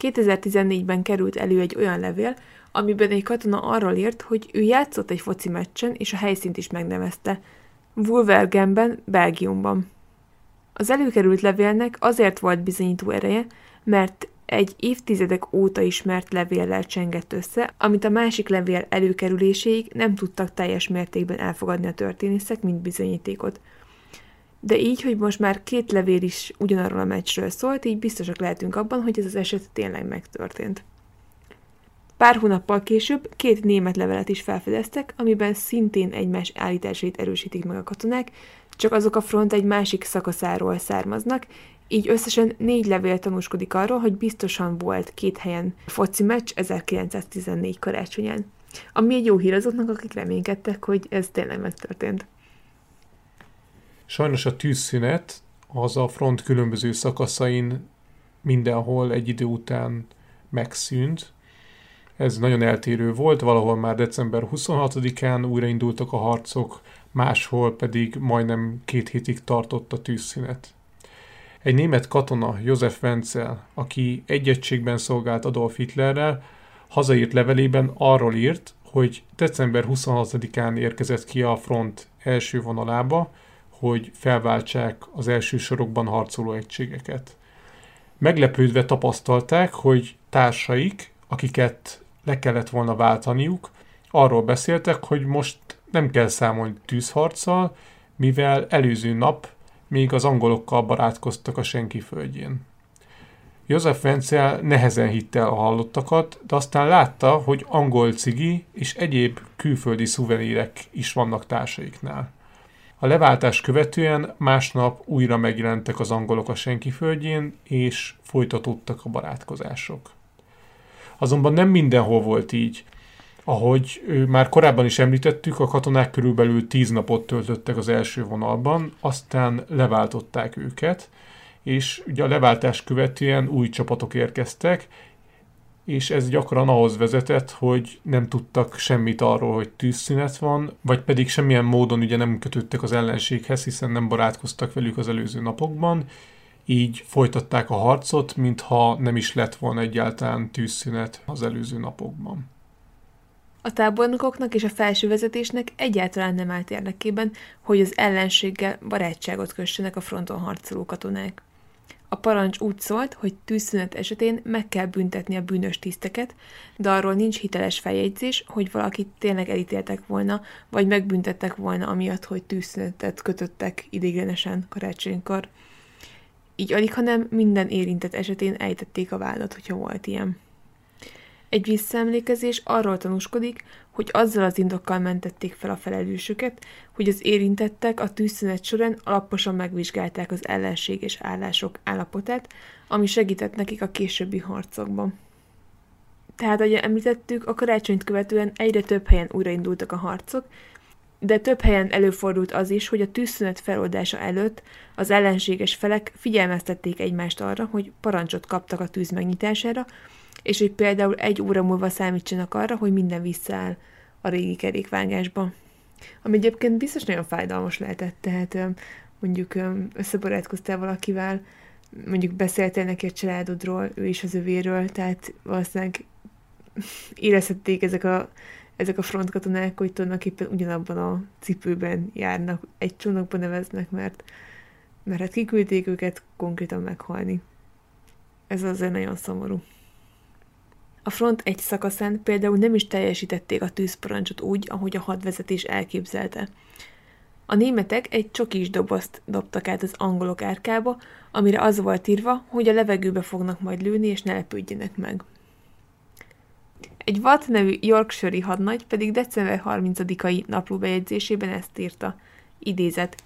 2014-ben került elő egy olyan levél, amiben egy katona arról írt, hogy ő játszott egy foci meccsen, és a helyszínt is megnevezte. Wolvergemben, Belgiumban. Az előkerült levélnek azért volt bizonyító ereje, mert egy évtizedek óta ismert levéllel csengett össze, amit a másik levél előkerüléséig nem tudtak teljes mértékben elfogadni a történészek, mint bizonyítékot. De így, hogy most már két levél is ugyanarról a meccsről szólt, így biztosak lehetünk abban, hogy ez az eset tényleg megtörtént. Pár hónappal később két német levelet is felfedeztek, amiben szintén egymás állításait erősítik meg a katonák, csak azok a front egy másik szakaszáról származnak, így összesen négy levél tanúskodik arról, hogy biztosan volt két helyen foci meccs 1914 karácsonyán. Ami egy jó hír azoknak, akik reménykedtek, hogy ez tényleg megtörtént. Sajnos a tűzszünet az a front különböző szakaszain mindenhol egy idő után megszűnt. Ez nagyon eltérő volt, valahol már december 26-án újraindultak a harcok, máshol pedig majdnem két hétig tartott a tűzszünet. Egy német katona, József Wenzel, aki egy egységben szolgált Adolf Hitlerrel, hazaírt levelében arról írt, hogy december 26-án érkezett ki a front első vonalába, hogy felváltsák az első sorokban harcoló egységeket. Meglepődve tapasztalták, hogy társaik, akiket le kellett volna váltaniuk, arról beszéltek, hogy most nem kell számolni tűzharccal, mivel előző nap még az angolokkal barátkoztak a senki földjén. József Vencel nehezen hitte el a hallottakat, de aztán látta, hogy angol cigi és egyéb külföldi szuvenírek is vannak társaiknál. A leváltás követően másnap újra megjelentek az angolok a senki földjén, és folytatódtak a barátkozások. Azonban nem mindenhol volt így. Ahogy már korábban is említettük, a katonák körülbelül tíz napot töltöttek az első vonalban, aztán leváltották őket, és ugye a leváltás követően új csapatok érkeztek, és ez gyakran ahhoz vezetett, hogy nem tudtak semmit arról, hogy tűzszünet van, vagy pedig semmilyen módon ugye nem kötöttek az ellenséghez, hiszen nem barátkoztak velük az előző napokban, így folytatták a harcot, mintha nem is lett volna egyáltalán tűzszünet az előző napokban. A tábornokoknak és a felső vezetésnek egyáltalán nem állt érdekében, hogy az ellenséggel barátságot kössenek a fronton harcoló katonák. A parancs úgy szólt, hogy tűzszünet esetén meg kell büntetni a bűnös tiszteket, de arról nincs hiteles feljegyzés, hogy valakit tényleg elítéltek volna, vagy megbüntettek volna amiatt, hogy tűzszünetet kötöttek idéglenesen karácsonykor. Így alig, hanem minden érintett esetén ejtették a vállat, hogyha volt ilyen. Egy visszaemlékezés arról tanúskodik, hogy azzal az indokkal mentették fel a felelősöket, hogy az érintettek a tűzszünet során alaposan megvizsgálták az ellenséges állások állapotát, ami segített nekik a későbbi harcokban. Tehát, ahogy említettük, a karácsonyt követően egyre több helyen újraindultak a harcok, de több helyen előfordult az is, hogy a tűzszünet feloldása előtt az ellenséges felek figyelmeztették egymást arra, hogy parancsot kaptak a tűz megnyitására, és hogy például egy óra múlva számítsanak arra, hogy minden visszaáll a régi kerékvágásba. Ami egyébként biztos nagyon fájdalmas lehetett, tehát mondjuk összebarátkoztál valakivel, mondjuk beszéltél neki a családodról, ő is az övéről, tehát valószínűleg érezhették ezek a, ezek a frontkatonák, hogy tulajdonképpen ugyanabban a cipőben járnak, egy csónakban neveznek, mert, mert hát kiküldték őket konkrétan meghalni. Ez azért nagyon szomorú. A front egy szakaszán például nem is teljesítették a tűzparancsot úgy, ahogy a hadvezetés elképzelte. A németek egy csokis dobozt dobtak át az angolok árkába, amire az volt írva, hogy a levegőbe fognak majd lőni, és ne lepődjenek meg. Egy Watt nevű Yorkshire hadnagy pedig december 30-ai naplóbejegyzésében ezt írta. Idézet.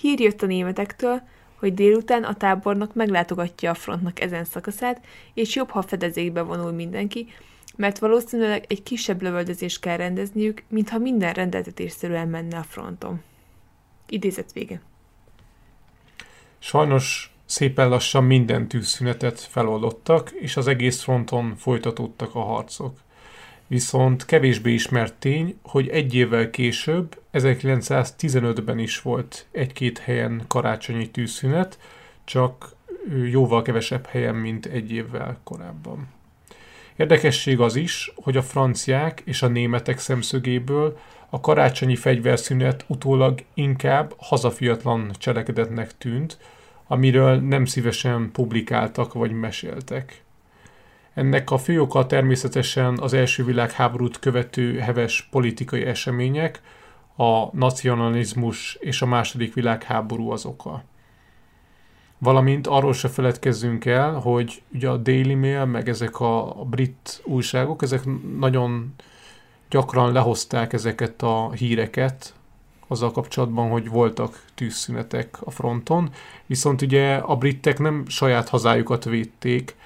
Hír jött a németektől, hogy délután a tábornok meglátogatja a frontnak ezen szakaszát, és jobb, ha fedezékbe vonul mindenki, mert valószínűleg egy kisebb lövöldözést kell rendezniük, mintha minden rendeltetésszerűen menne a fronton. Idézet vége. Sajnos szépen lassan minden tűzszünetet feloldottak, és az egész fronton folytatódtak a harcok. Viszont kevésbé ismert tény, hogy egy évvel később, 1915-ben is volt egy-két helyen karácsonyi tűzszünet, csak jóval kevesebb helyen, mint egy évvel korábban. Érdekesség az is, hogy a franciák és a németek szemszögéből a karácsonyi fegyverszünet utólag inkább hazafiatlan cselekedetnek tűnt, amiről nem szívesen publikáltak vagy meséltek. Ennek a fő oka természetesen az első világháborút követő heves politikai események, a nacionalizmus és a második világháború az oka. Valamint arról se feledkezzünk el, hogy ugye a Daily Mail, meg ezek a brit újságok, ezek nagyon gyakran lehozták ezeket a híreket azzal kapcsolatban, hogy voltak tűzszünetek a fronton, viszont ugye a britek nem saját hazájukat védték,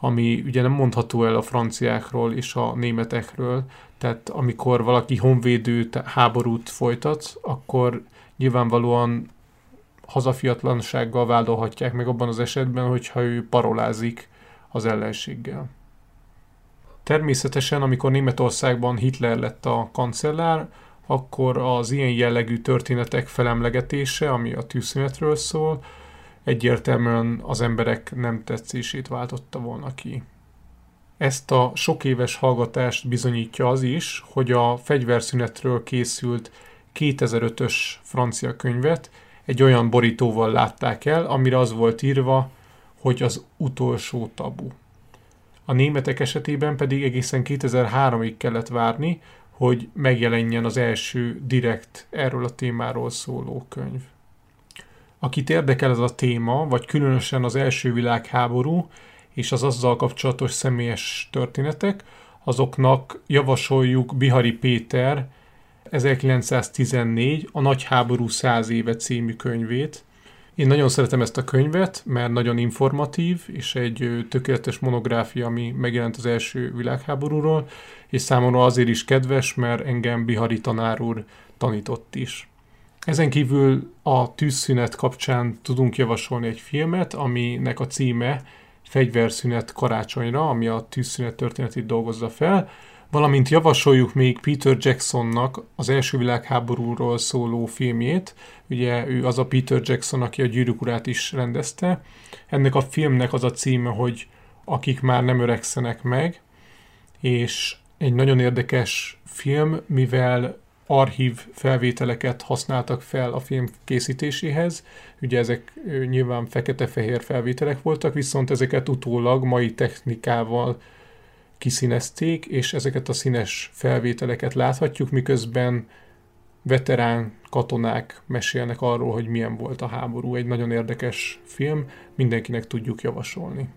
ami ugye nem mondható el a franciákról és a németekről, tehát amikor valaki honvédő háborút folytat, akkor nyilvánvalóan hazafiatlansággal vádolhatják meg abban az esetben, hogyha ő parolázik az ellenséggel. Természetesen, amikor Németországban Hitler lett a kancellár, akkor az ilyen jellegű történetek felemlegetése, ami a tűzszünetről szól, egyértelműen az emberek nem tetszését váltotta volna ki. Ezt a sok éves hallgatást bizonyítja az is, hogy a fegyverszünetről készült 2005-ös francia könyvet egy olyan borítóval látták el, amire az volt írva, hogy az utolsó tabu. A németek esetében pedig egészen 2003-ig kellett várni, hogy megjelenjen az első direkt erről a témáról szóló könyv. Akit érdekel ez a téma, vagy különösen az első világháború és az azzal kapcsolatos személyes történetek, azoknak javasoljuk Bihari Péter 1914 a Nagy háború száz éve című könyvét. Én nagyon szeretem ezt a könyvet, mert nagyon informatív, és egy tökéletes monográfia, ami megjelent az első világháborúról, és számomra azért is kedves, mert engem Bihari tanár úr tanított is. Ezen kívül a tűzszünet kapcsán tudunk javasolni egy filmet, aminek a címe Fegyverszünet karácsonyra, ami a tűzszünet történetét dolgozza fel, valamint javasoljuk még Peter Jacksonnak az első világháborúról szóló filmjét. Ugye ő az a Peter Jackson, aki a Gyűrűk urát is rendezte. Ennek a filmnek az a címe, hogy Akik már nem öregszenek meg, és egy nagyon érdekes film, mivel archív felvételeket használtak fel a film készítéséhez. Ugye ezek nyilván fekete-fehér felvételek voltak, viszont ezeket utólag mai technikával kiszínezték, és ezeket a színes felvételeket láthatjuk, miközben veterán katonák mesélnek arról, hogy milyen volt a háború. Egy nagyon érdekes film, mindenkinek tudjuk javasolni.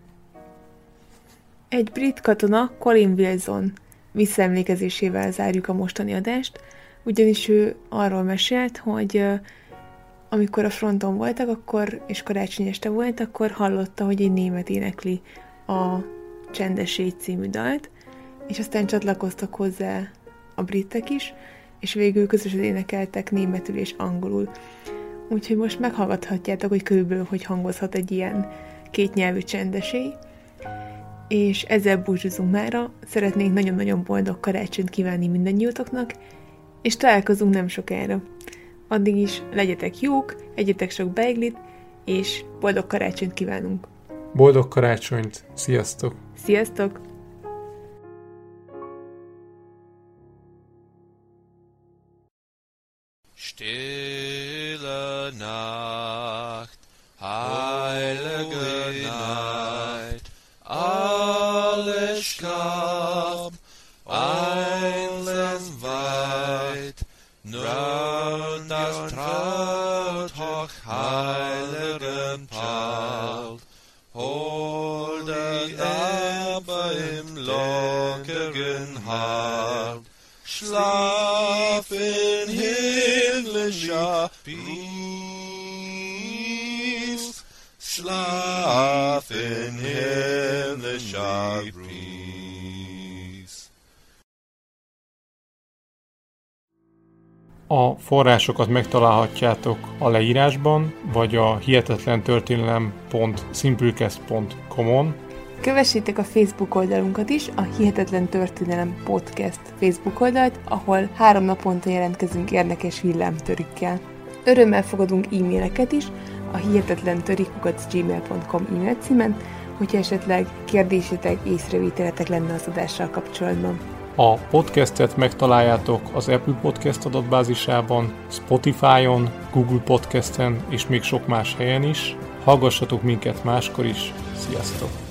Egy brit katona, Colin Wilson visszaemlékezésével zárjuk a mostani adást, ugyanis ő arról mesélt, hogy amikor a fronton voltak, akkor, és karácsony este volt, akkor hallotta, hogy egy német énekli a Csendes Égy című dalt, és aztán csatlakoztak hozzá a britek is, és végül közösen énekeltek németül és angolul. Úgyhogy most meghallgathatjátok, hogy körülbelül hogy hangozhat egy ilyen kétnyelvű csendesély. És ezzel búcsúzunk mára. Szeretnénk nagyon-nagyon boldog karácsonyt kívánni mindannyiótoknak, és találkozunk nem sokára. Addig is legyetek jók, egyetek sok beiglit, és boldog karácsonyt kívánunk! Boldog karácsonyt! Sziasztok! Sziasztok! Stille Nacht, schlaf in himmlischer Peace, schlaf in himmlischer. A forrásokat megtalálhatjátok a leírásban, vagy a hihetetlentörténelem.simplecast.com-on. Kövessétek a Facebook oldalunkat is, a Hihetetlen Történelem Podcast Facebook oldalt, ahol három naponta jelentkezünk érdekes villámtörikkel. Örömmel fogadunk e-maileket is a hihetetlentörikukat.gmail.com e-mail címen, hogyha esetleg kérdésetek, észrevételetek lenne az adással kapcsolatban. A podcastet megtaláljátok az Apple Podcast adatbázisában, Spotify-on, Google Podcasten és még sok más helyen is. Hallgassatok minket máskor is. Sziasztok!